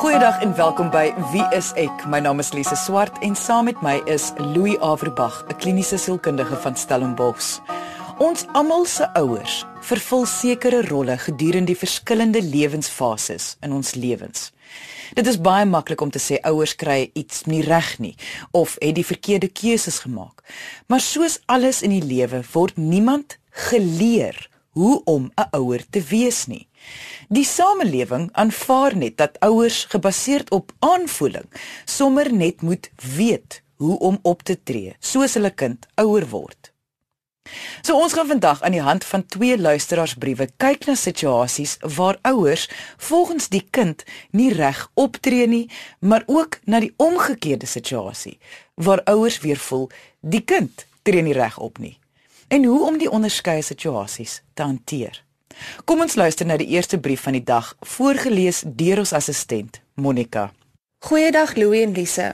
Goeiedag en welkom by Wie is ek? My naam is Lise Swart en saam met my is Louis Averbag, 'n kliniese sielkundige van Stellenbosch. Ons almal se ouers vervul sekere rolle gedurende die verskillende lewensfases in ons lewens. Dit is baie maklik om te sê ouers kry iets nie reg nie of het die verkeerde keuses gemaak. Maar soos alles in die lewe word niemand geleer hoe om 'n ouer te wees nie. Die samelewing aanvaar net dat ouers gebaseer op aanvoeling sommer net moet weet hoe om op te tree soos hulle kind ouer word. So ons gaan vandag aan die hand van twee luisteraarsbriewe kyk na situasies waar ouers volgens die kind nie reg optree nie, maar ook na die omgekeerde situasie waar ouers weer voel die kind tree nie reg op nie en hoe om die onderskeie situasies te hanteer. Kom ons luister na die eerste brief van die dag, voorgeles deur ons assistent, Monica. Goeiedag Louie en Lise.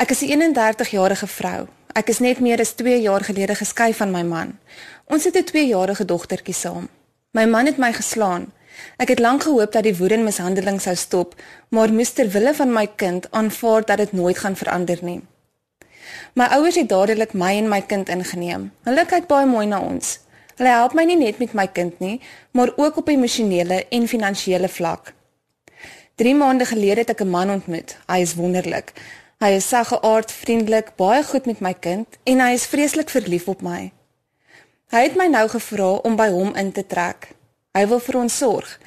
Ek is 'n 31-jarige vrou. Ek is net meer as 2 jaar gelede geskei van my man. Ons het 'n 2-jarige dogtertjie saam. My man het my geslaan. Ek het lank gehoop dat die woede en mishandeling sou stop, maar moes ter wille van my kind aanvaar dat dit nooit gaan verander nie. My ouers het dadelik my en my kind ingeneem. Hulle kyk baie mooi na ons. Hulle help my nie net met my kind nie, maar ook op emosionele en finansiële vlak. 3 maande gelede het ek 'n man ontmoet. Hy is wonderlik. Hy is saggeaard, vriendelik, baie goed met my kind en hy is vreeslik verlief op my. Hy het my nou gevra om by hom in te trek. Hy wil vir ons sorg.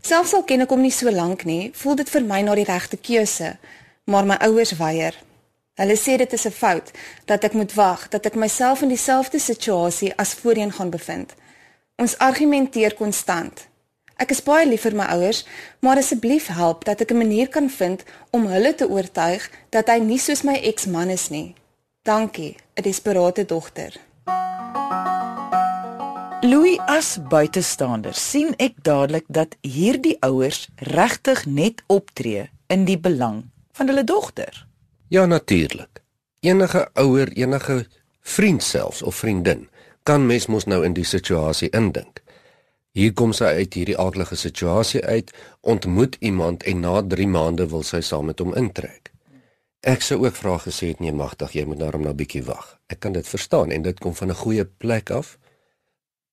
Selfs al ken ek hom nie so lank nie, voel dit vir my na die regte keuse, maar my ouers weier. Hulle sê dit is 'n fout dat ek moet wag dat ek myself in dieselfde situasie as voorheen gaan bevind. Ons argumenteer konstant. Ek is baie lief vir my ouers, maar asseblief help dat ek 'n manier kan vind om hulle te oortuig dat hy nie soos my eksman is nie. Dankie, 'n desperate dogter. Louis as buitestander sien ek dadelik dat hierdie ouers regtig net optree in die belang van hulle dogter. Ja natuurlik. Enige ouer, enige vriend selfs of vriendin kan mens mos nou in die situasie indink. Hier kom sy uit hierdie aardige situasie uit, ontmoet iemand en na 3 maande wil sy saam met hom intrek. Ek sou ook vra gesê het nee magtig, jy moet daarom nou bietjie wag. Ek kan dit verstaan en dit kom van 'n goeie plek af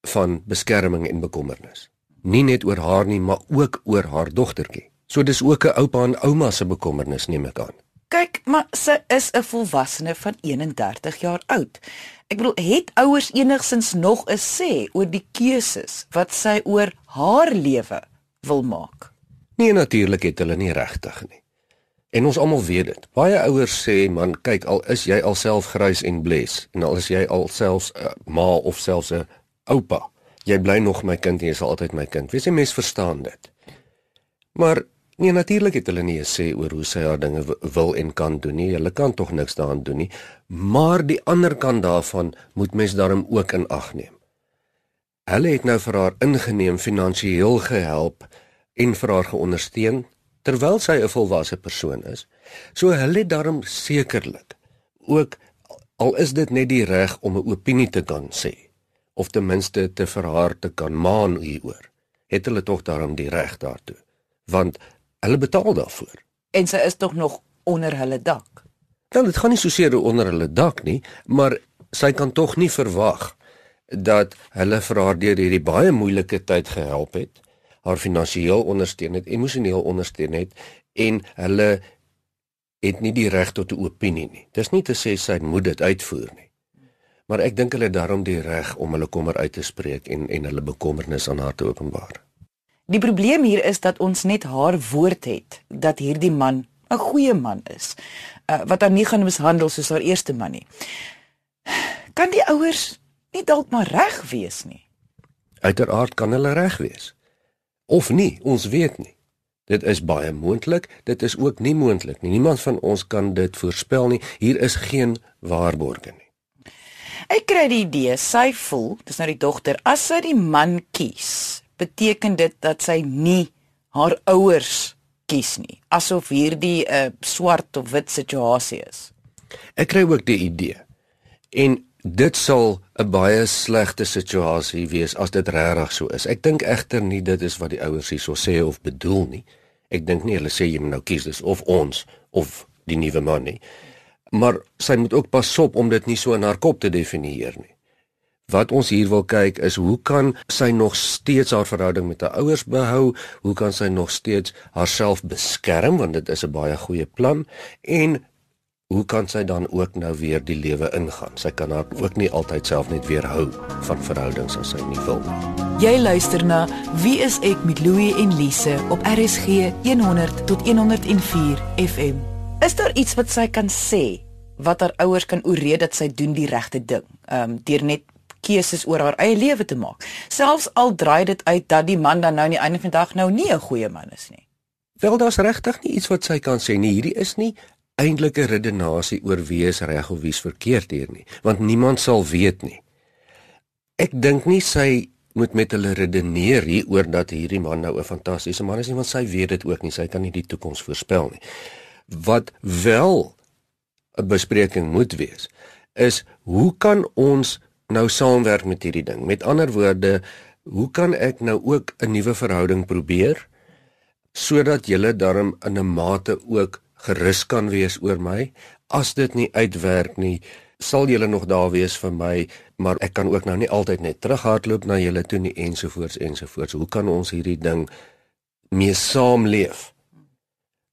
van beskerming en bekommernis. Nie net oor haar nie, maar ook oor haar dogtertjie. So dis ook 'n oupa en ouma se bekommernis neem ek aan. Kyk, maar sy is 'n volwassene van 31 jaar oud. Ek bedoel, het ouers enigsins nog 'n sê oor die keuses wat sy oor haar lewe wil maak? Nee, natuurlik het hulle nie regtig nie. En ons almal weet dit. Baie ouers sê, man, kyk, al is jy alself grys en bles en al is jy alself 'n ma of selfs 'n oupa, jy bly nog my kind en jy sal altyd my kind. Wees jy mens verstaan dit. Maar Nee, natuurlik het hulle nie 'n sê oor hoe sy haar dinge wil en kan doen nie. Hulle kan tog niks daaraan doen nie. Maar die ander kant daarvan moet mens daarom ook in ag neem. Hulle het nou vir haar ingeneem, finansiëel gehelp en vir haar geondersteun terwyl sy 'n volwasse persoon is. So hulle het daarom sekerlik ook al is dit net die reg om 'n opinie te kan sê of ten minste te vir haar te kan maan hieroor. Het hulle tog daarom die reg daartoe. Want Hulle betaal daarvoor. En sy is tog nog onder hulle dak. Wel, dit gaan nie so seer onder hulle dak nie, maar sy kan tog nie verwag dat hulle vir haar deur hierdie baie moeilike tyd gehelp het, haar finansiëel ondersteun het, emosioneel ondersteun het en hulle het nie die reg tot 'n opinie nie. Dis nie te sê sy moet dit uitvoer nie. Maar ek dink hulle het daarom die reg om hulle kommer uit te spreek en en hulle bekommernis aan haar te openbaar. Die probleem hier is dat ons net haar woord het dat hierdie man 'n goeie man is. Uh, wat haar nie gaan mishandel soos haar eerste man nie. Kan die ouers nie dalk maar reg wees nie? Uiteraard kan hulle reg wees. Of nie, ons weet nie. Dit is baie moontlik, dit is ook nie moontlik nie. Niemand van ons kan dit voorspel nie. Hier is geen waarborge nie. Ek kry die idee sy voel, dis nou die dogter, as sy die man kies, beteken dit dat sy nie haar ouers kies nie asof hierdie 'n uh, swart of wit situasie is. Ek kry ook die idee. En dit sal 'n baie slegte situasie wees as dit regtig so is. Ek dink egter nie dit is wat die ouers hierso sê of bedoel nie. Ek dink nie hulle sê jy moet nou kies dis of ons of die nuwe man nie. Maar sy moet ook pas op om dit nie so in haar kop te definieer nie. Wat ons hier wil kyk is hoe kan sy nog steeds haar verhouding met haar ouers behou? Hoe kan sy nog steeds haarself beskerm want dit is 'n baie goeie plan en hoe kan sy dan ook nou weer die lewe ingaan? Sy kan haar ook nie altyd self net weerhou van verhoudings as sy nie wil nie. Jy luister na Wie is ek met Louie en Lise op RSG 100 tot 104 FM. Is daar iets wat sy kan sê wat haar ouers kan ooreed dat sy doen die regte ding? Ehm um, deur net keuses oor haar eie lewe te maak. Selfs al draai dit uit dat die man dan nou aan die einde van dag nou nie 'n goeie man is nie. Wel daar's regtig nie iets wat sy kan sê nie. Hierdie is nie eintlike redenasie oor wie is reg of wie is verkeerd hier nie, want niemand sal weet nie. Ek dink nie sy moet met hulle redeneer hier oor dat hierdie man nou 'n fantastiese man is nie, want sy weet dit ook nie. Sy kan nie die toekoms voorspel nie. Wat wel 'n bespreking moet wees, is hoe kan ons nou saamwerk met hierdie ding? Met ander woorde, hoe kan ek nou ook 'n nuwe verhouding probeer sodat julle darm in 'n mate ook gerus kan wees oor my. As dit nie uitwerk nie, sal julle nog daar wees vir my, maar ek kan ook nou nie altyd net terughardloop na julle toe nie ensovoorts ensovoorts. Hoe kan ons hierdie ding mee saamleef?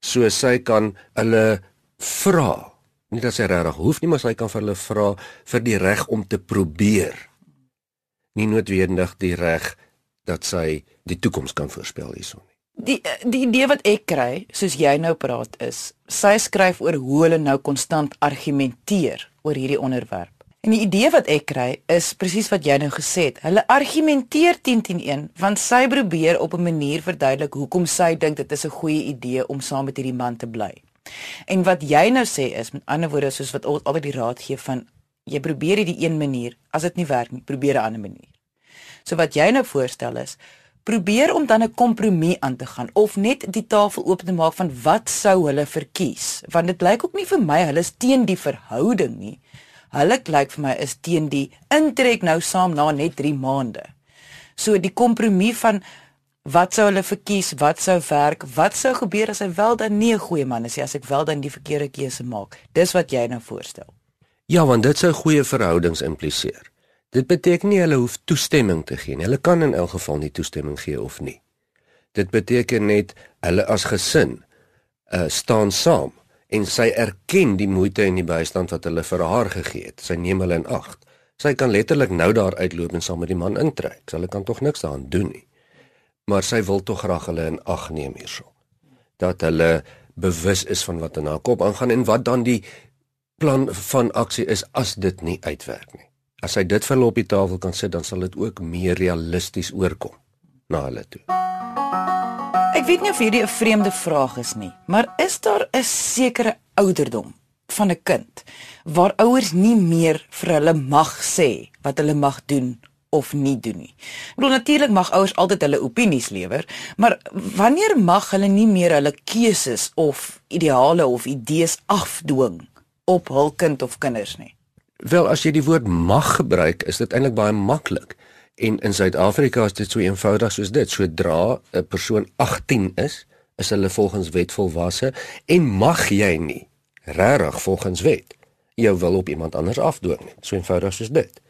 So sy kan hulle vra. Nie dat sy regtig hoef nie, maar sy kan vir hulle vra vir die reg om te probeer. Nie noodwendig die reg dat sy die toekoms kan voorspel hierson die die idee wat ek kry, soos jy nou praat is, sy skryf oor hoe hulle nou konstant argumenteer oor hierdie onderwerp. En die idee wat ek kry is presies wat jy nou gesê het. Hulle argumenteer 10 teen 1 want sy probeer op 'n manier verduidelik hoekom sy dink dit is 'n goeie idee om saam met hierdie man te bly. En wat jy nou sê is met ander woorde soos wat altyd die raad gee van jy probeer hierdie een manier, as dit nie werk nie, probeer 'n ander manier. So wat jy nou voorstel is, probeer om dan 'n kompromie aan te gaan of net die tafel oop te maak van wat sou hulle verkies. Want dit blyk ook nie vir my hulle is teen die verhouding nie. Hulle blyk vir my is teen die intrek nou saam na net 3 maande. So die kompromie van wat sou hulle verkies wat sou werk wat sou gebeur as hy wel dan nie 'n goeie man is nie as ek wel dan die verkeerde keuse maak dis wat jy nou voorstel ja want dit sou goeie verhoudings impliseer Dit beteken nie hulle hoef toestemming te gee nie. Hulle kan in elk geval nie toestemming gee of nie. Dit beteken net hulle as gesin uh staan saam en sy erken die moeite en die bystand wat hulle vir haar gegee het. Sy neem hulle in ag. Sy kan letterlik nou daar uitloop en saam met die man intrek. So hulle kan tog niks daaraan doen nie. Maar sy wil tog graag hulle in ag neem hierso. Dat hulle bewus is van wat in haar kop aangaan en wat dan die plan van aksie is as dit nie uitwerk nie. As hy dit vir hulle op die tafel kan sit, dan sal dit ook meer realisties oorkom na hulle toe. Ek weet nie of hierdie 'n vreemde vraag is nie, maar is daar 'n sekere ouderdom van 'n kind waar ouers nie meer vir hulle mag sê wat hulle mag doen of nie doen nie. Ek bedoel natuurlik mag ouers altyd hulle opinies lewer, maar wanneer mag hulle nie meer hulle keuses of ideale of idees afdwing op hul kind of kinders nie? Wel as jy die woord mag gebruik, is dit eintlik baie maklik. En in Suid-Afrika is dit so eenvoudig soos dit. Sodra 'n persoon 18 is, is hulle volgens wet volwasse en mag jy nie regtig volgens wet jou wil op iemand anders afdwing nie. So eenvoudig soos dit.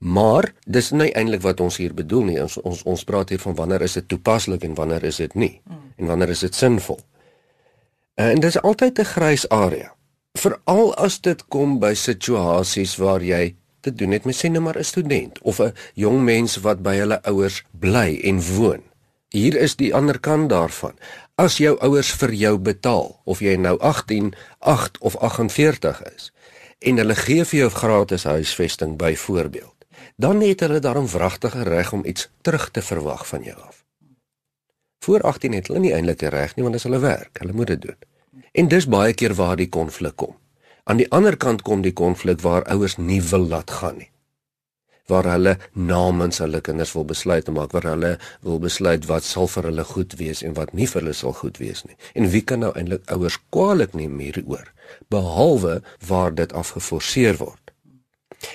Maar dis nie eintlik wat ons hier bedoel nie. Ons ons ons praat hier van wanneer is dit toepaslik en wanneer is dit nie en wanneer is dit sinvol. En dis altyd 'n grys area veral as dit kom by situasies waar jy te doen het met sê nou maar 'n student of 'n jong mens wat by hulle ouers bly en woon. Hier is die ander kant daarvan. As jou ouers vir jou betaal of jy nou 18, 8 of 48 is en hulle gee vir jou gratis huisvesting byvoorbeeld, dan het hulle daarom wragtige reg om iets terug te verwag van jou af. Voor 18 het hulle nie eintlik reg nie want dit is hulle werk, hulle moet dit doen. En dis baie keer waar die konflik kom. Aan die ander kant kom die konflik waar ouers nie wil laat gaan nie. Waar hulle namens hulle kinders wil besluit te maak, waar hulle wil besluit wat sal vir hulle goed wees en wat nie vir hulle sal goed wees nie. En wie kan nou eintlik ouers kwaadlik neem hieroor behalwe waar dit afgeforceer word.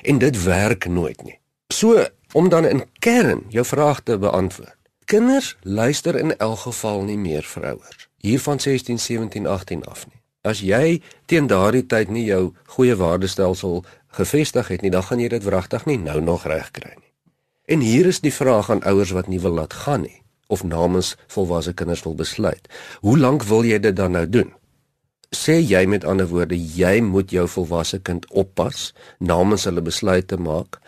En dit werk nooit nie. So om dan in kern jou vraag te beantwoord. Kinders luister in elk geval nie meer vir ouers hier van 16, 17, 18 af nie. As jy teen daardie tyd nie jou goeie waardestelsel gevestig het nie, dan gaan jy dit wragtig nie nou nog reg kry nie. En hier is die vraag aan ouers wat nie wil laat gaan nie of namens volwasse kinders wil besluit. Hoe lank wil jy dit dan nou doen? Sê jy met ander woorde jy moet jou volwasse kind oppas namens hulle besluite maak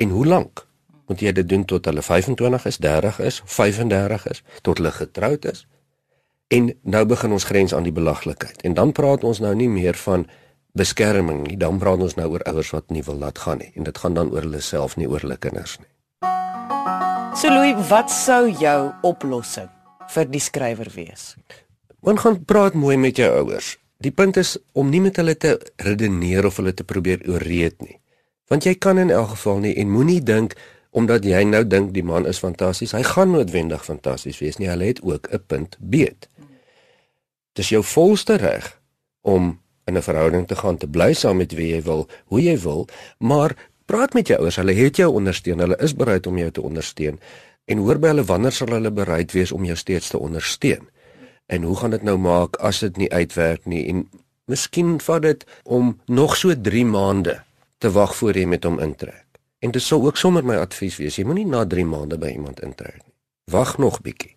en hoe lank? Moet jy dit doen tot hulle 25 is, 30 is, 35 is, tot hulle getroud is? En nou begin ons grens aan die belaglikheid. En dan praat ons nou nie meer van beskerming nie, dan praat ons nou oor ouers wat nie wil laat gaan nie en dit gaan dan oor hulle self nie oor hulle kinders nie. So Louis, wat sou jou oplossing vir die skrywer wees? Man gaan praat mooi met jou ouers. Die punt is om nie met hulle te redeneer of hulle te probeer ooreed nie. Want jy kan in elk geval nie en moenie dink omdat jy nou dink die man is fantasties, hy gaan noodwendig fantasties wees nie. Hulle het ook 'n punt beet. Dis jou volste reg om in 'n verhouding te gaan te bly saam met wie jy wil, hoe jy wil, maar Praat met jou ouers, hulle het jou ondersteun, hulle is bereid om jou te ondersteun. En hoor by hulle wanneer sal hulle bereid wees om jou steeds te ondersteun? En hoe gaan dit nou maak as dit nie uitwerk nie en miskien vat dit om nog so 3 maande te wag voor jy met hom intrek. En dit sou ook sommer my advies wees, jy moenie na 3 maande by iemand intrek nie. Wag nog bietjie.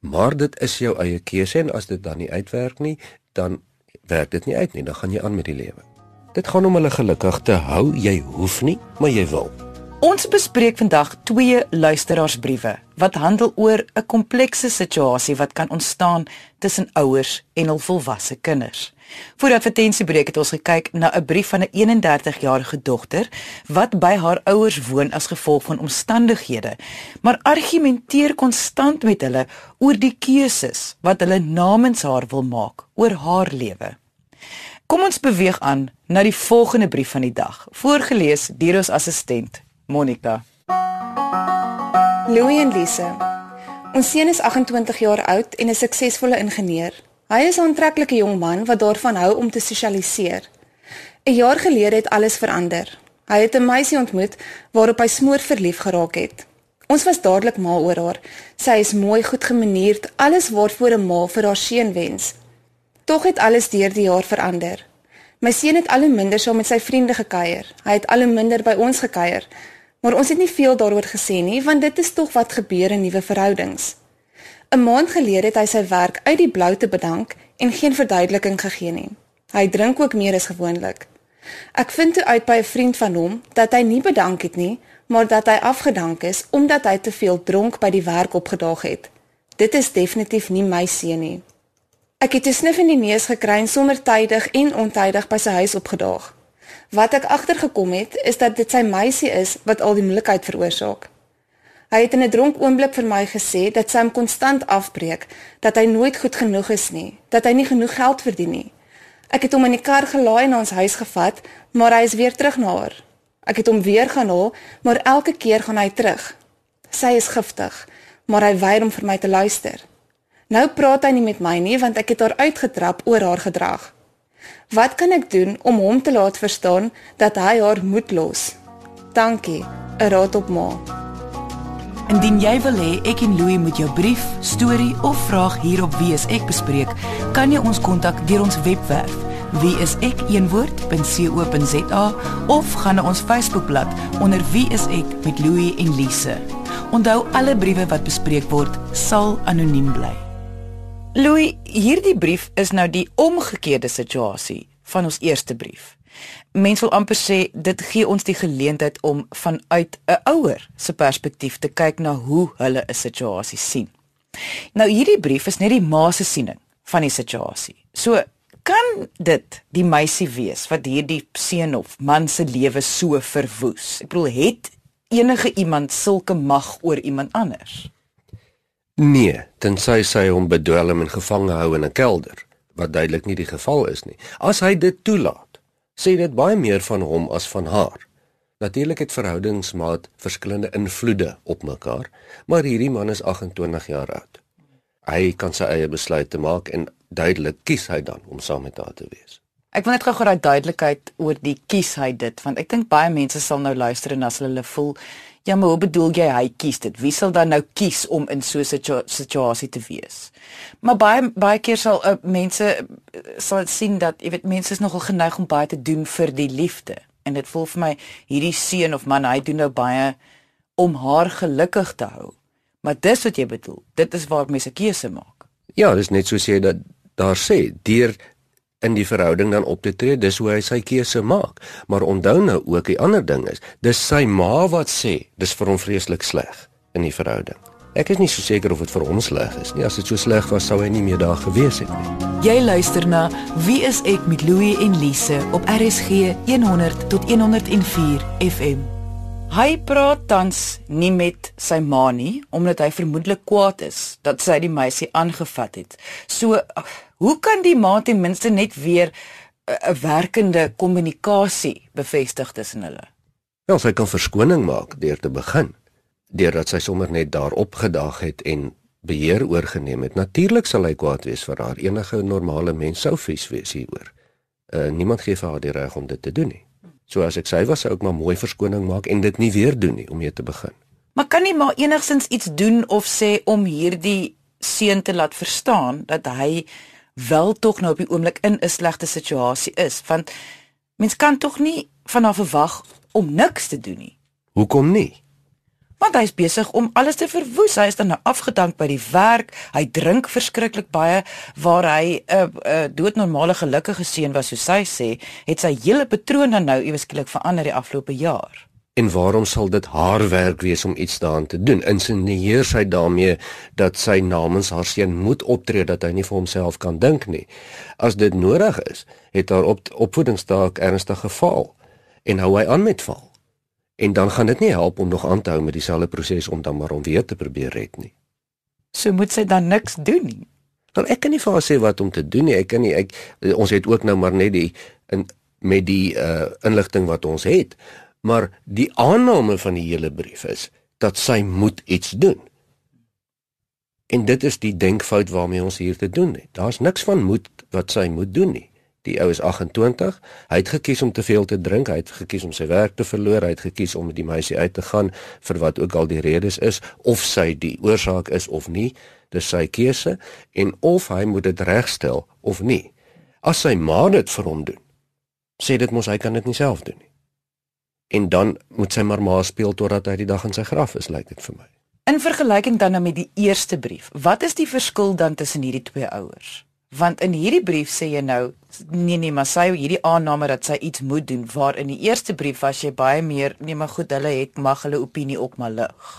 Maar dit is jou eie keuse en as dit dan nie uitwerk nie, dan werk dit nie uit nie, dan gaan jy aan met die lewe. Dit gaan om hulle gelukkig te hou. Jy hoef nie, maar jy wil. Ons bespreek vandag twee luisteraarsbriewe wat handel oor 'n komplekse situasie wat kan ontstaan tussen ouers en hul volwasse kinders. Voor advertensiebreek het ons gekyk na 'n brief van 'n 31-jarige dogter wat by haar ouers woon as gevolg van omstandighede, maar argumenteer konstant met hulle oor die keuses wat hulle namens haar wil maak oor haar lewe. Kom ons beweeg aan na die volgende brief van die dag, voorgeles deur ons assistent Monica. Louis en Lise. Ons seun is 28 jaar oud en 'n suksesvolle ingenieur. Hy is 'n aantreklike jong man wat daarvan hou om te sosialiseer. 'n Jaar gelede het alles verander. Hy het 'n meisie ontmoet waarop hy smoor verlief geraak het. Ons was dadelik mal oor haar. Sy is mooi, goed gemanierd, alles waarvoor 'n ma vir haar seun wens. Tog het alles deur die jaar verander. My seun het al hoe minder saam met sy vriende gekuier. Hy het al hoe minder by ons gekuier. Maar ons het nie veel daaroor gesê nie, want dit is tog wat gebeur in nuwe verhoudings. 'n Maand gelede het hy sy werk uit die blou te bedank en geen verduideliking gegee nie. Hy drink ook meer as gewoonlik. Ek vind toe uit by 'n vriend van hom dat hy nie bedank het nie, maar dat hy afgedank is omdat hy te veel dronk by die werk opgedaag het. Dit is definitief nie my seun nie. Ek het 'n snif in die neus gekry en sommer tydig en ontydig by sy huis opgedaag. Wat ek agtergekom het, is dat dit sy meisie is wat al die moeilikheid veroorsaak. Hy het in 'n dronk oomblik vir my gesê dat sy hom konstant afbreek, dat hy nooit goed genoeg is nie, dat hy nie genoeg geld verdien nie. Ek het hom in die kar gelaai na ons huis gevat, maar hy is weer terug na haar. Ek het hom weer gaan haal, maar elke keer gaan hy terug. Sy is giftig, maar hy weier om vir my te luister. Nou praat hy nie met my nie want ek het haar uitgetrap oor haar gedrag. Wat kan ek doen om hom te laat verstaan dat hy haar moet los? Dankie. 'n Raad op ma. Indien jy wil hê ek en Louie moet jou brief, storie of vraag hier op Wie is ek bespreek, kan jy ons kontak deur ons webwerf wieisek.co.za of gaan na ons Facebookblad onder Wie is ek met Louie en Lise. Onthou alle briewe wat bespreek word, sal anoniem bly. Louis, hierdie brief is nou die omgekeerde situasie van ons eerste brief. Mense wil amper sê dit gee ons die geleentheid om vanuit 'n ouer se perspektief te kyk na hoe hulle 'n situasie sien. Nou hierdie brief is net die ma se siening van die situasie. So kan dit die meisie wees wat hierdie seun of man se lewe so verwoes. Ek bedoel het enige iemand sulke mag oor iemand anders? Nee, tensy sy hom bedwelm en gevange hou in 'n kelder, wat duidelik nie die geval is nie. As hy dit toelaat, sê dit baie meer van hom as van haar. Natuurlik het verhoudingsmaat verskillende invloede op mekaar, maar hierdie man is 28 jaar oud. Hy kan sy eie besluite maak en duidelik kies hy dan om saam met haar te wees. Ek wil net gou gou daai duidelikheid oor die kies hy dit want ek dink baie mense sal nou luister en as hulle voel Ja, maar hoe bedoel jy hy kies dit? Wie sal dan nou kies om in so 'n situa situasie te wees? Maar baie baie keer sal uh, mense uh, sal sien dat jy weet mense is nogal geneig om baie te doen vir die liefde. En dit voel vir my hierdie seun of man, hy doen nou baie om haar gelukkig te hou. Maar dis wat jy bedoel. Dit is waar mense keuse maak. Ja, dis net soos jy dat daar sê, deur in die verhouding dan op te tree, dis hoe hy sy keuse maak. Maar onthou nou ook die ander ding is, dis sy ma wat sê, dis vir hom vreeslik sleg in die verhouding. Ek is nie so seker of dit vir hom sleg is nie. As dit so sleg was, sou hy nie meer daar gewees het nie. Jy luister na Wie is ek met Louie en Lise op RSG 100 tot 104 FM. Hy praat tans nie met sy ma nie omdat hy vermoedelik kwaad is dat sy die meisie aangevat het. So Hoe kan die ma ten minste net weer 'n werkende kommunikasie bevestig tussen hulle? Ja, sy kan verskoning maak deur te begin, deurdat sy sommer net daar opgedaag het en beheer oorgeneem het. Natuurlik sal hy kwaad wees vir haar. Enige normale mens sou vies wees hieroor. Uh niemand gee vir haar die reg om dit te doen nie. So as ek sy was, sou ek maar mooi verskoning maak en dit nie weer doen nie om mee te begin. Maar kan nie maar enigsins iets doen of sê om hierdie seun te laat verstaan dat hy wel tog nou op die oomblik in 'n slegte situasie is want mens kan tog nie van haar verwag om niks te doen nie. Hoekom nie? Want hy is besig om alles te verwoes. Hy is dan nou afgedank by die werk. Hy drink verskriklik baie waar hy 'n uh, 'n uh, doodnormale gelukkige seun was soos sy sê, het sy hele patroon dan nou iewes skielik verander die afgelope jaar. En waarom sal dit haar werk wees om iets daaraan te doen? Insinieer sy daarmee dat sy namens haar seun moet optree dat hy nie vir homself kan dink nie. As dit nodig is, het haar op opvoedingsstaak ernstig gefaal en hou hy aan met val. En dan gaan dit nie help om nog aan te hou met dieselfde proses om dan maar om weer te probeer red nie. So moet sy dan niks doen nie. Want ek kan nie vir haar sê wat om te doen nie. Ek kan nie ek ons het ook nou maar net die in met die uh inligting wat ons het maar die aanname van die hele brief is dat sy moet iets doen. En dit is die denkfout waarmee ons hier te doen het. Daar's niks van moet wat sy moet doen nie. Die ou is 28, hy het gekies om te veel te drink, hy het gekies om sy werk te verloor, hy het gekies om met die meisie uit te gaan vir wat ook al die redes is of sy die oorsaak is of nie. Dis sy keuse en of hy moet dit regstel of nie. As sy ma dit vir hom doen, sê dit mos hy kan dit nie self doen nie en dan moet sy maar maar speel totdat hy die dag in sy graf is, lyk dit vir my. In vergelyking dan nou met die eerste brief, wat is die verskil dan tussen hierdie twee ouers? Want in hierdie brief sê jy nou nee nee, maar sy hierdie aanname dat sy iets moet doen, waar in die eerste brief was jy baie meer nee maar goed, hulle het mag hulle opinie ook maar lig.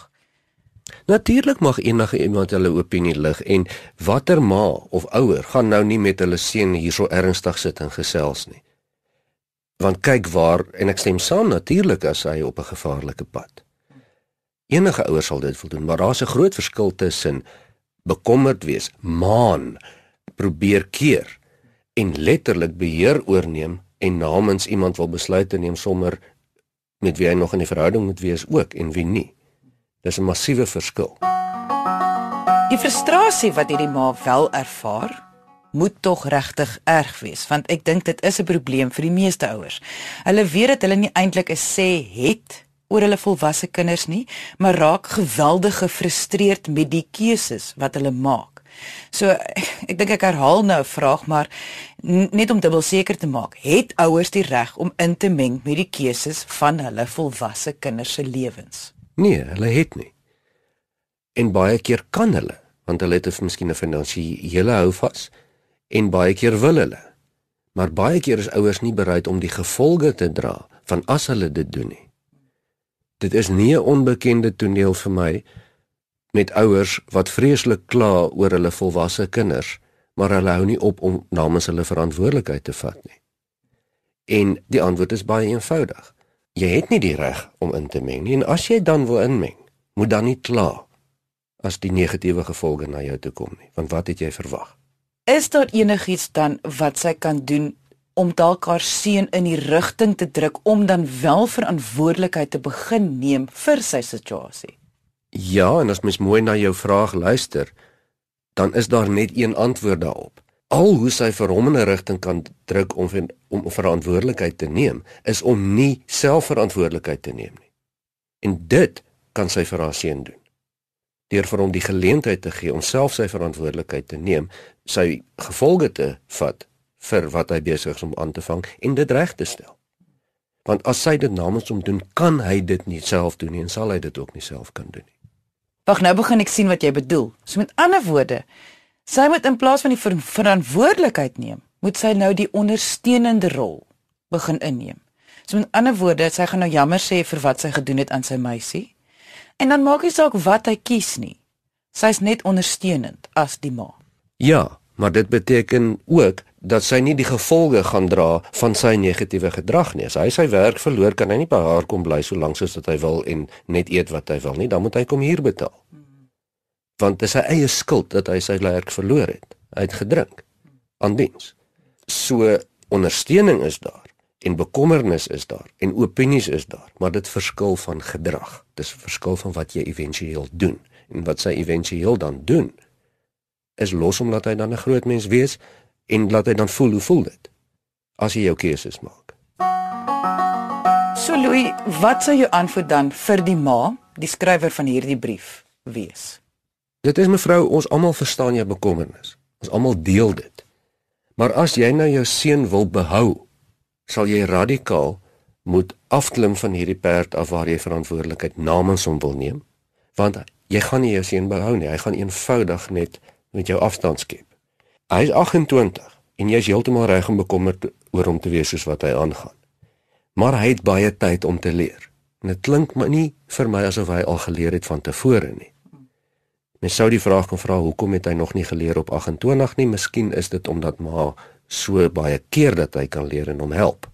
Natuurlik mag enige iemand hulle opinie lig en watter ma of ouer gaan nou nie met hulle seun hierso ernstig sit en gesels nie want kyk waar en ek stem saam natuurlik as hy op 'n gevaarlike pad. Enige ouer sal dit voldoen, maar daar's 'n groot verskil tussen bekommerd wees, maan, probeer keer en letterlik beheer oorneem en namens iemand wil besluite neem sommer met wie hy nog in 'n verhouding moet wees ook en wie nie. Dis 'n massiewe verskil. Die frustrasie wat hierdie ma wel ervaar, moet tog regtig erg wees want ek dink dit is 'n probleem vir die meeste ouers. Hulle weet dat hulle nie eintlik 'n sê het oor hulle volwasse kinders nie, maar raak geweldig gefrustreerd met die keuses wat hulle maak. So ek dink ek herhaal nou 'n vraag maar net om dubbel seker te maak, het ouers die reg om in te meng met die keuses van hulle volwasse kinders se lewens? Nee, hulle het nie. En baie keer kan hulle, want hulle het 'n miskien 'n finansiële houvas en baie keer wil hulle. Maar baie keer is ouers nie bereid om die gevolge te dra van as hulle dit doen nie. Dit is nie 'n onbekende toneel vir my met ouers wat vreeslik kla oor hulle volwasse kinders, maar hulle hou nie op om namens hulle verantwoordelikheid te vat nie. En die antwoord is baie eenvoudig. Jy het nie die reg om in te meng nie en as jy dan wil inmeng, moet dan nie kla as die negatiewe gevolge na jou toe kom nie, want wat het jy verwag? Is daar enigiets dan wat sy kan doen om dalk haar seun in die rigting te druk om dan wel verantwoordelikheid te begin neem vir sy situasie? Ja, en as mens mooi na jou vraag luister, dan is daar net een antwoord daarop. Al hoe sy vir hom in 'n rigting kan druk om om verantwoordelikheid te neem, is om nie self verantwoordelikheid te neem nie. En dit kan sy vir haar seun doen. Deur vir hom die geleentheid te gee om self sy verantwoordelikheid te neem, sy gevolge te vat vir wat hy besig is om aan te vang en dit reg te stel. Want as sy dit namens hom doen, kan hy dit nie self doen nie en sal hy dit ook nie self kan doen nie. Wag, nou begin ek sien wat jy bedoel. So met ander woorde, sy moet in plaas van die ver verantwoordelikheid neem, moet sy nou die ondersteunende rol begin inneem. So met ander woorde, sy gaan nou jammer sê vir wat sy gedoen het aan sy meisie. En dan maak nie saak wat hy kies nie. Sy's net ondersteunend as die ma. Ja, maar dit beteken ook dat sy nie die gevolge gaan dra van sy negatiewe gedrag nie. As hy sy werk verloor, kan hy nie by haar kom bly so lank soos wat hy wil en net eet wat hy wil nie. Dan moet hy kom hier betaal. Want dit is sy eie skuld dat hy sy werk verloor het. Hy het gedrink aan diens. So ondersteuning is daar en bekommernis is daar en opinies is daar, maar dit verskil van gedrag. Dis 'n verskil van wat jy éventueel doen en wat sy éventueel dan doen is los hom laat hy dan 'n groot mens wees en laat hy dan voel hoe voel dit as jy jou keuses maak. So Louis, wat sou jou antwoord dan vir die ma, die skrywer van hierdie brief wees? Dit is mevrou, ons almal verstaan jou bekommernis. Ons almal deel dit. Maar as jy nou jou seun wil behou, sal jy radikaal moet afklim van hierdie perd af waar jy verantwoordelikheid namens hom wil neem, want jy gaan nie jou seun behou nie. Hy gaan eenvoudig net met jou afstand skep. Hy is 28 en jy is heeltemal reg om bekommerd oor hom te wees soos wat hy aangaan. Maar hy het baie tyd om te leer. En dit klink maar nie vir my asof hy al geleer het van tevore nie. Mens sou die vraag kan vra hoekom het hy nog nie geleer op 28 nie? Miskien is dit omdat ma so baie keer dat hy kan leer en hom help.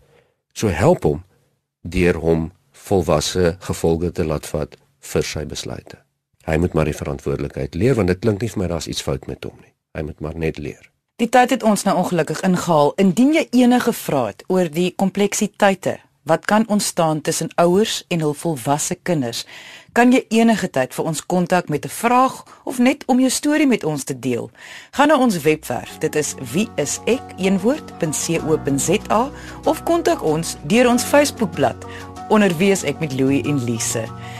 So help hom deur hom volwasse gevolge te laat vat vir sy besluite. Hy moet maar die verantwoordelikheid leer want dit klink nie vir my daar's iets fout met hom nie. Hy moet maar net leer. Die tyd het ons nou ongelukkig ingehaal. Indien jy enige vrae het oor die kompleksiteite wat kan ontstaan tussen ouers en hul volwasse kinders, kan jy enige tyd vir ons kontak met 'n vraag of net om jou storie met ons te deel. Gaan na ons webwerf. Dit is wieisek.co.za of kontak ons deur ons Facebookblad onder wie is ek met Louie en Lise.